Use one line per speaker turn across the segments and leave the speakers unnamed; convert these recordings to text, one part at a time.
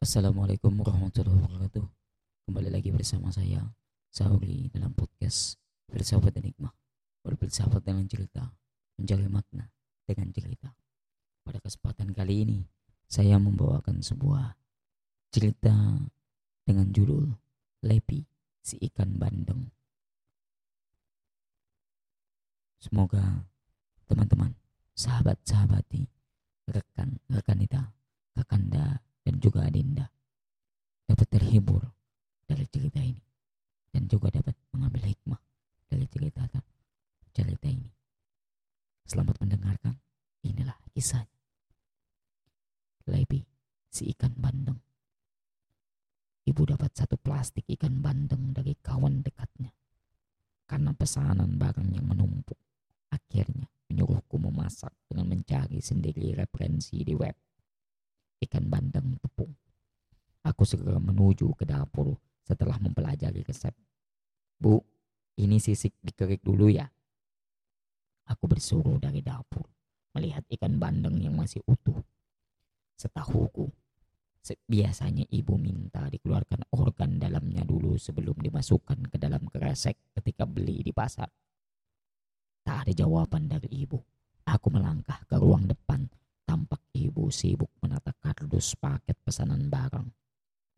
Assalamualaikum warahmatullahi wabarakatuh. Kembali lagi bersama saya, Sauri dalam podcast Bersahabat Enigma. Bersahabat dengan cerita, mencari makna dengan cerita. Pada kesempatan kali ini, saya membawakan sebuah cerita dengan judul Lepi si ikan bandeng. Semoga teman-teman, sahabat-sahabati, rekan-rekan kita, kakanda, dan juga Adinda dapat terhibur dari cerita ini dan juga dapat mengambil hikmah dari cerita cerita ini. Selamat mendengarkan. Inilah kisahnya. Lebi, si ikan bandeng. Ibu dapat satu plastik ikan bandeng dari kawan dekatnya. Karena pesanan barang yang menumpuk, akhirnya menyuruhku memasak dengan mencari sendiri referensi di web ikan bandeng tepung. Aku segera menuju ke dapur setelah mempelajari resep. Bu, ini sisik dikerik dulu ya. Aku bersuruh dari dapur, melihat ikan bandeng yang masih utuh. Setahuku, biasanya ibu minta dikeluarkan organ dalamnya dulu sebelum dimasukkan ke dalam kresek ketika beli di pasar. Tak ada jawaban dari ibu. Aku melangkah ke ruang depan Tampak ibu sibuk menata kardus paket pesanan barang.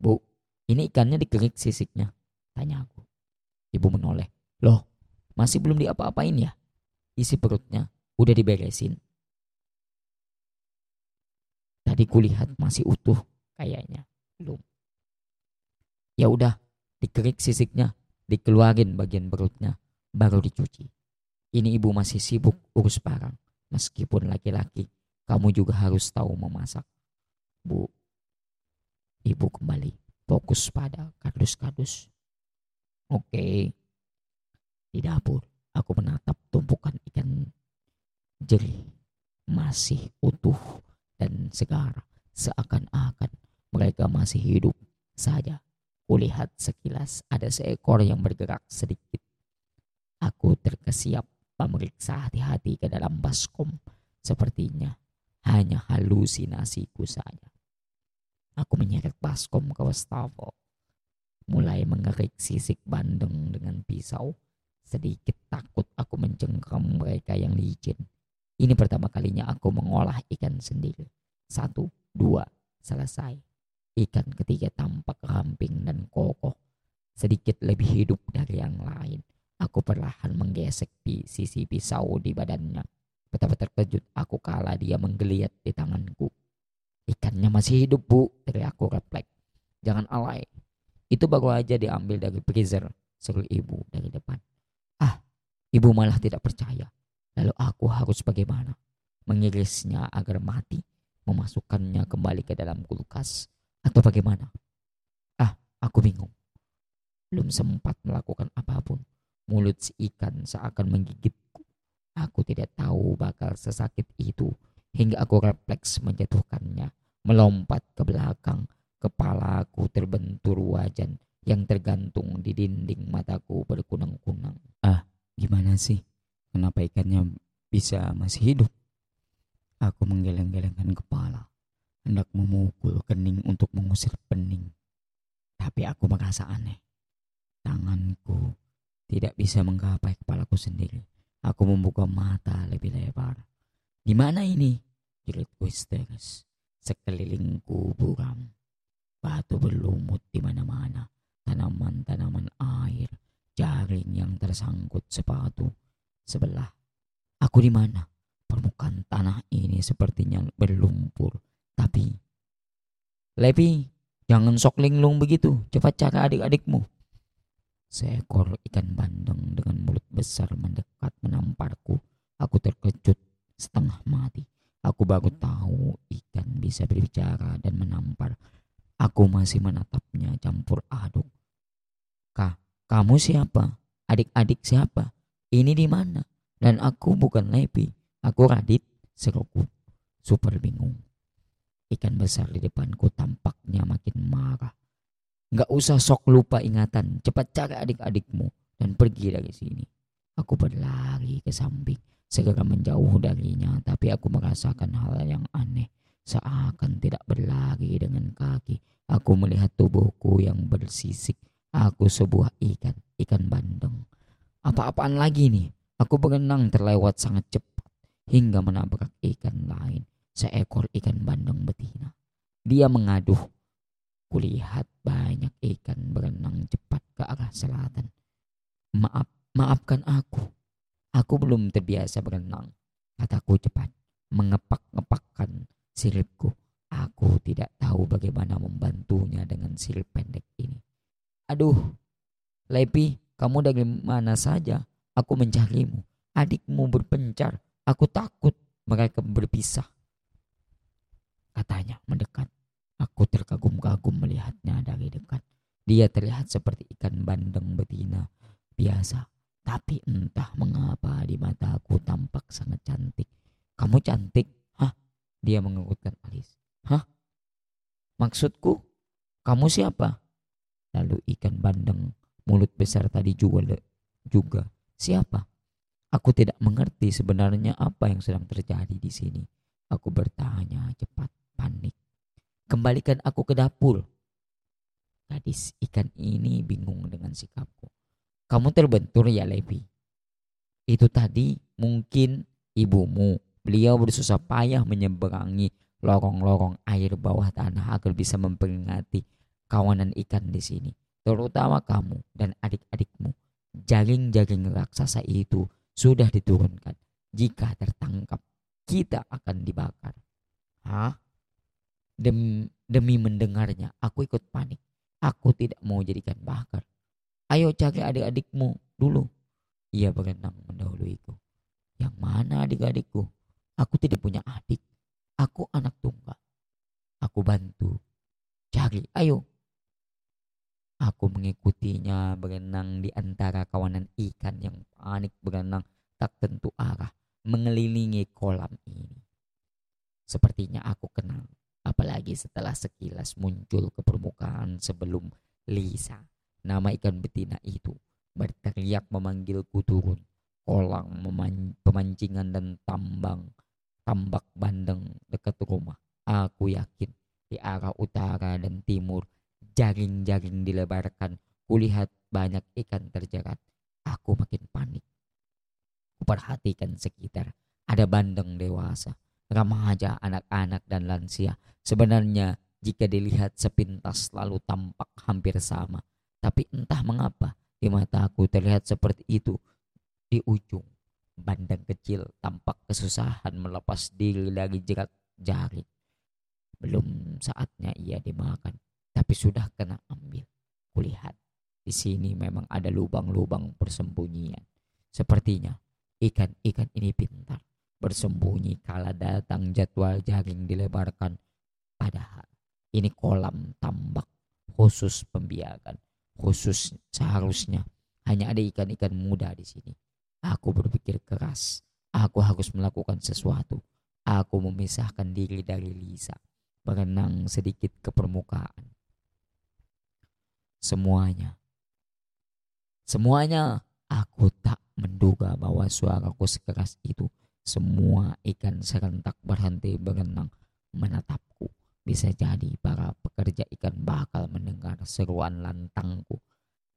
Bu, ini ikannya dikerik sisiknya. Tanya aku. Ibu menoleh. Loh, masih belum diapa-apain ya? Isi perutnya udah diberesin. Tadi kulihat masih utuh kayaknya. Belum. Ya udah, dikerik sisiknya, dikeluarin bagian perutnya, baru dicuci. Ini ibu masih sibuk urus barang, meskipun laki-laki kamu juga harus tahu memasak. Bu, ibu kembali fokus pada kardus-kardus. Oke, di dapur aku menatap tumpukan ikan jeri masih utuh dan segar seakan-akan mereka masih hidup saja. Kulihat sekilas ada seekor yang bergerak sedikit. Aku terkesiap memeriksa hati-hati ke dalam baskom. Sepertinya hanya halusinasiku saja. Aku menyeret baskom ke wastafel. Mulai mengerik sisik bandeng dengan pisau. Sedikit takut aku mencengkram mereka yang licin. Ini pertama kalinya aku mengolah ikan sendiri. Satu, dua, selesai. Ikan ketiga tampak ramping dan kokoh. Sedikit lebih hidup dari yang lain. Aku perlahan menggesek sisi pisau di badannya Betapa terkejut aku kala dia menggeliat di tanganku. Ikannya masih hidup bu, aku refleks. Jangan alay. Itu baru aja diambil dari freezer, seru ibu dari depan. Ah, ibu malah tidak percaya. Lalu aku harus bagaimana? Mengirisnya agar mati, memasukkannya kembali ke dalam kulkas, atau bagaimana? Ah, aku bingung. Belum sempat melakukan apa pun. Mulut si ikan seakan menggigit Aku tidak tahu bakal sesakit itu hingga aku refleks menjatuhkannya, melompat ke belakang. Kepala aku terbentur wajan yang tergantung di dinding mataku berkunang-kunang. Ah, gimana sih? Kenapa ikannya bisa masih hidup? Aku menggeleng-gelengkan kepala, hendak memukul kening untuk mengusir pening. Tapi aku merasa aneh. Tanganku tidak bisa menggapai kepalaku sendiri. Aku membuka mata lebih lebar. Di mana ini? Jeritku histeris. Sekelilingku buram. Batu berlumut di mana-mana. Tanaman-tanaman air. Jaring yang tersangkut sepatu. Sebelah. Aku di mana? Permukaan tanah ini sepertinya berlumpur. Tapi... Levi, jangan sok linglung begitu. Cepat cari adik-adikmu. Seekor ikan bandeng dengan mulut besar mendekat menamparku. Aku terkejut setengah mati. Aku baru tahu bisa berbicara dan menampar. Aku masih menatapnya campur aduk. Kak, kamu siapa? Adik-adik siapa? Ini di mana? Dan aku bukan Lepi. Aku Radit, seruku. Super bingung. Ikan besar di depanku tampaknya makin marah. Nggak usah sok lupa ingatan. Cepat cari adik-adikmu dan pergi dari sini. Aku berlari ke samping, segera menjauh darinya, tapi aku merasakan hal yang aneh. Seakan tidak berlari dengan kaki, aku melihat tubuhku yang bersisik. Aku sebuah ikan, ikan bandeng. Apa-apaan lagi nih? Aku berenang terlewat sangat cepat hingga menabrak ikan lain, seekor ikan bandeng betina. Dia mengaduh. Kulihat banyak ikan berenang cepat ke arah selatan. Maaf, maafkan aku. Aku belum terbiasa berenang. Kataku cepat, mengepak-ngepakkan siripku. Aku tidak tahu bagaimana membantunya dengan sirip pendek ini. Aduh, Lepi, kamu dari mana saja? Aku mencarimu. Adikmu berpencar. Aku takut mereka berpisah. Katanya mendekat. Aku terkagum-kagum melihatnya dari dekat. Dia terlihat seperti ikan bandeng betina biasa tapi entah mengapa di mataku tampak sangat cantik. Kamu cantik? Dia mengerutkan alis. Hah? Maksudku? Kamu siapa? Lalu ikan bandeng mulut besar tadi juga juga siapa? Aku tidak mengerti sebenarnya apa yang sedang terjadi di sini. Aku bertanya cepat, panik. Kembalikan aku ke dapur. Gadis ikan ini bingung dengan sikapku. Kamu terbentur ya Levi. Itu tadi mungkin ibumu. Beliau bersusah payah menyeberangi lorong-lorong air bawah tanah agar bisa memperingati kawanan ikan di sini. Terutama kamu dan adik-adikmu. Jaring-jaring raksasa itu sudah diturunkan. Jika tertangkap, kita akan dibakar. Hah? Demi, demi mendengarnya, aku ikut panik. Aku tidak mau jadikan bakar. Ayo cari adik-adikmu dulu. Ia berenang mendahuluiku. Yang mana adik-adikku? Aku tidak punya adik. Aku anak tunggal. Aku bantu. Cari, ayo. Aku mengikutinya berenang di antara kawanan ikan yang panik berenang tak tentu arah mengelilingi kolam ini. Sepertinya aku kenal, apalagi setelah sekilas muncul ke permukaan sebelum Lisa Nama ikan betina itu berteriak memanggilku turun. Kolang, pemancingan dan tambang, tambak bandeng dekat rumah. Aku yakin di arah utara dan timur jaring-jaring dilebarkan. Kulihat banyak ikan terjerat. Aku makin panik. Kuperhatikan sekitar. Ada bandeng dewasa, remaja, anak-anak dan lansia. Sebenarnya jika dilihat sepintas lalu tampak hampir sama. Tapi entah mengapa di mata aku terlihat seperti itu. Di ujung bandeng kecil tampak kesusahan melepas diri dari jerat jari. Belum saatnya ia dimakan, tapi sudah kena ambil. Kulihat di sini memang ada lubang-lubang persembunyian. Sepertinya ikan-ikan ini pintar bersembunyi kala datang jadwal jaring dilebarkan. Padahal ini kolam tambak khusus pembiakan khusus seharusnya hanya ada ikan-ikan muda di sini. Aku berpikir keras. Aku harus melakukan sesuatu. Aku memisahkan diri dari Lisa. Berenang sedikit ke permukaan. Semuanya. Semuanya aku tak menduga bahwa suaraku sekeras itu. Semua ikan serentak berhenti berenang menatapku. Bisa jadi para pekerja ikan bakal mendengar seruan lantangku.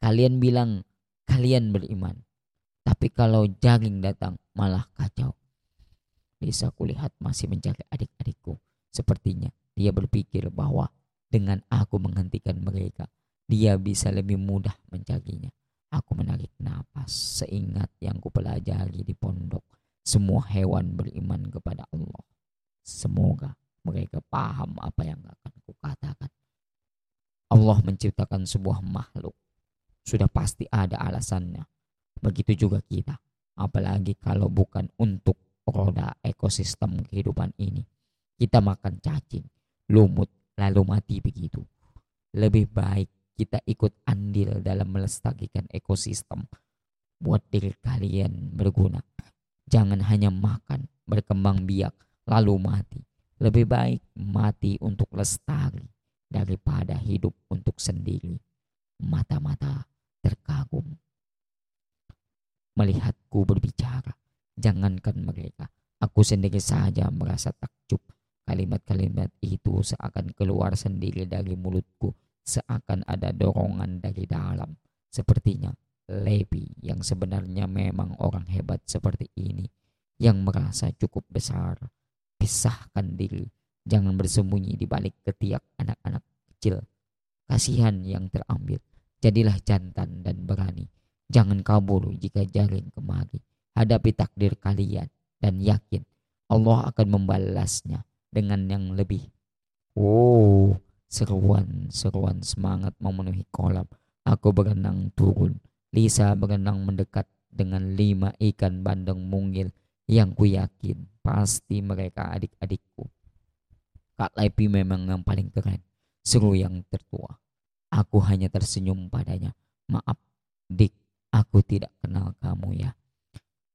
Kalian bilang kalian beriman. Tapi kalau jaring datang malah kacau. Bisa kulihat masih mencari adik-adikku. Sepertinya dia berpikir bahwa dengan aku menghentikan mereka, dia bisa lebih mudah mencarinya. Aku menarik napas seingat yang kupelajari di pondok. Semua hewan beriman kepada Allah. Semoga mereka paham apa yang akan kukatakan. Allah menciptakan sebuah makhluk. Sudah pasti ada alasannya. Begitu juga kita. Apalagi kalau bukan untuk roda ekosistem kehidupan ini. Kita makan cacing, lumut, lalu mati begitu. Lebih baik kita ikut andil dalam melestarikan ekosistem. Buat diri kalian berguna. Jangan hanya makan, berkembang biak, lalu mati. Lebih baik mati untuk lestari daripada hidup untuk sendiri. Mata-mata terkagum. Melihatku berbicara, jangankan mereka. Aku sendiri saja merasa takjub Kalimat-kalimat itu seakan keluar sendiri dari mulutku, seakan ada dorongan dari dalam. Sepertinya Levi yang sebenarnya memang orang hebat seperti ini, yang merasa cukup besar. Pisahkan diri, jangan bersembunyi di balik ketiak anak-anak kecil. Kasihan yang terambil, jadilah jantan dan berani. Jangan kabur jika jaring kemari. Hadapi takdir kalian dan yakin Allah akan membalasnya dengan yang lebih. Oh, seruan-seruan semangat memenuhi kolam. Aku berenang turun. Lisa berenang mendekat dengan lima ikan bandeng mungil yang ku yakin pasti mereka adik-adikku. Kak Lepi memang yang paling keren. Seru yang tertua. Aku hanya tersenyum padanya. Maaf, Dik, aku tidak kenal kamu ya.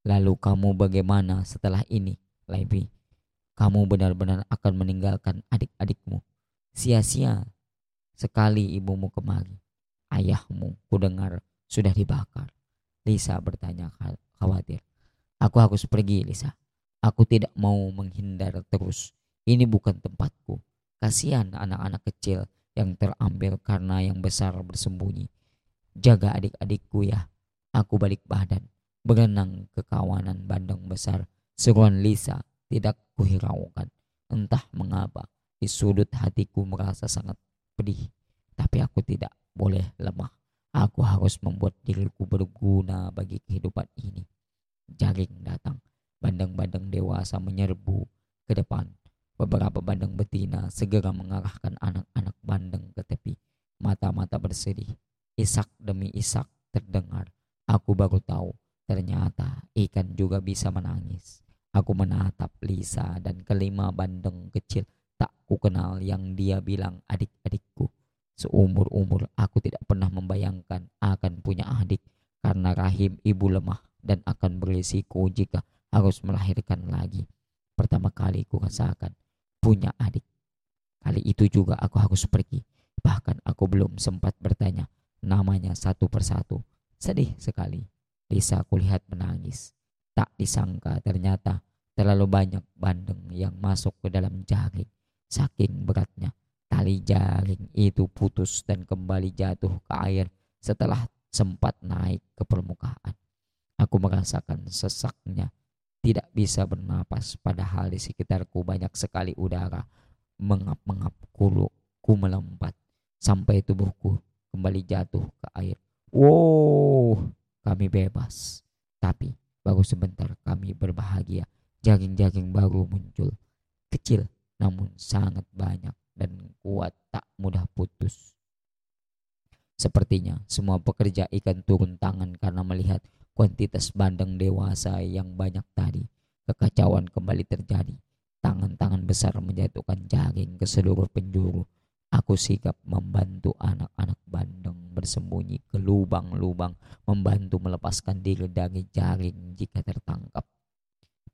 Lalu kamu bagaimana setelah ini, Lepi? kamu benar-benar akan meninggalkan adik-adikmu. Sia-sia sekali ibumu kemari. Ayahmu, kudengar, sudah dibakar. Lisa bertanya khawatir. Aku harus pergi, Lisa. Aku tidak mau menghindar terus. Ini bukan tempatku. Kasihan anak-anak kecil yang terambil karena yang besar bersembunyi. Jaga adik-adikku ya. Aku balik badan, berenang ke kawanan bandeng besar. Seruan Lisa tidak kuhiraukan. Entah mengapa di sudut hatiku merasa sangat pedih. Tapi aku tidak boleh lemah. Aku harus membuat diriku berguna bagi kehidupan ini. Jaring datang. Bandeng-bandeng dewasa menyerbu ke depan. Beberapa bandeng betina segera mengarahkan anak-anak bandeng ke tepi. Mata-mata bersedih. Isak demi isak terdengar. Aku baru tahu ternyata ikan juga bisa menangis. Aku menatap Lisa dan kelima bandeng kecil tak ku kenal yang dia bilang adik-adikku. Seumur-umur aku tidak pernah membayangkan akan punya adik karena rahim ibu lemah dan akan berisiko jika harus melahirkan lagi. Pertama kali ku rasakan punya adik. Kali itu juga aku harus pergi. Bahkan aku belum sempat bertanya namanya satu persatu. Sedih sekali. Lisa kulihat menangis. Tak disangka ternyata terlalu banyak bandeng yang masuk ke dalam jaring. Saking beratnya, tali jaring itu putus dan kembali jatuh ke air setelah sempat naik ke permukaan. Aku merasakan sesaknya, tidak bisa bernapas padahal di sekitarku banyak sekali udara mengap-mengap kulu ku melompat sampai tubuhku kembali jatuh ke air. Wow, kami bebas. Tapi baru sebentar kami berbahagia. Jaring-jaring baru muncul. Kecil namun sangat banyak dan kuat tak mudah putus. Sepertinya semua pekerja ikan turun tangan karena melihat kuantitas bandeng dewasa yang banyak tadi. Kekacauan kembali terjadi. Tangan-tangan besar menjatuhkan jaring ke seluruh penjuru. Aku sigap membantu anak-anak bandeng bersembunyi ke lubang-lubang, membantu melepaskan diri dari jaring jika tertangkap.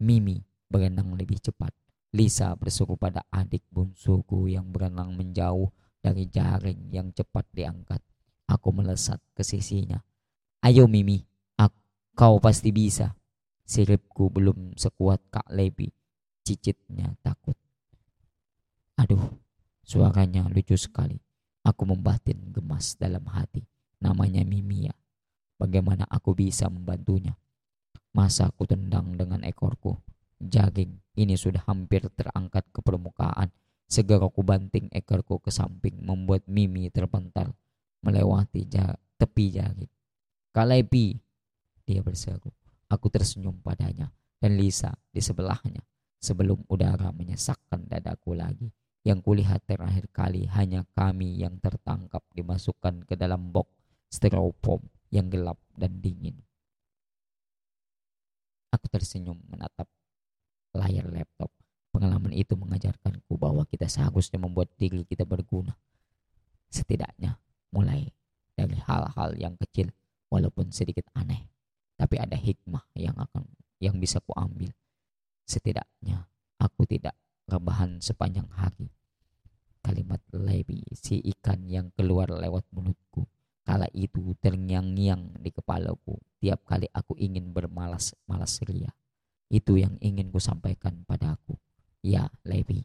Mimi berenang lebih cepat. Lisa bersuruh pada adik bungsuku yang berenang menjauh dari jaring yang cepat diangkat. Aku melesat ke sisinya. Ayo Mimi, kau pasti bisa. Siripku belum sekuat Kak Lebi. Cicitnya takut. Aduh, Suaranya lucu sekali. Aku membatin gemas dalam hati. Namanya Mimia. Bagaimana aku bisa membantunya? Masa aku tendang dengan ekorku? Jaging ini sudah hampir terangkat ke permukaan. Segera aku banting ekorku ke samping membuat Mimi terpental melewati tepi jaring. Kalepi, dia berseru. Aku tersenyum padanya dan Lisa di sebelahnya sebelum udara menyesakkan dadaku lagi. Yang kulihat terakhir kali hanya kami yang tertangkap dimasukkan ke dalam box styrofoam yang gelap dan dingin. Aku tersenyum menatap layar laptop. Pengalaman itu mengajarkanku bahwa kita seharusnya membuat diri kita berguna. Setidaknya mulai dari hal-hal yang kecil walaupun sedikit aneh. Tapi ada hikmah yang akan yang bisa kuambil. Setidaknya aku tidak rebahan sepanjang hari kalimat lebi si ikan yang keluar lewat mulutku. Kala itu terngiang-ngiang di kepalaku tiap kali aku ingin bermalas-malas ria. Itu yang ingin ku sampaikan padaku. Ya, Levi,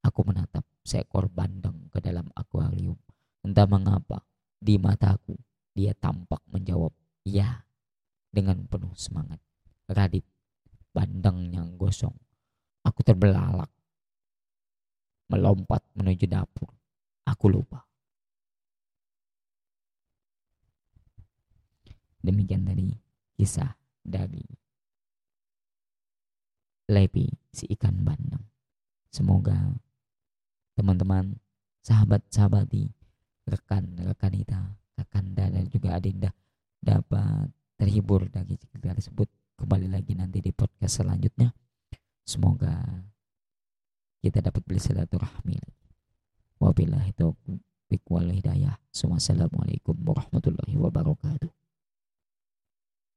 Aku menatap seekor bandeng ke dalam akuarium. Entah mengapa, di mataku dia tampak menjawab ya dengan penuh semangat. Radit, bandeng yang gosong. Aku terbelalak. Melompat menuju dapur. Aku lupa. Demikian tadi kisah dari Lepi si ikan bandeng. Semoga teman-teman, sahabat-sahabat di rekan-rekan kita, Kakanda dan juga Adinda dapat terhibur dari cerita tersebut. Kembali lagi nanti di podcast selanjutnya. Semoga kita dapat bersilaturahmi Wabillahi taufiq wal hidayah. Wassalamualaikum warahmatullahi wabarakatuh.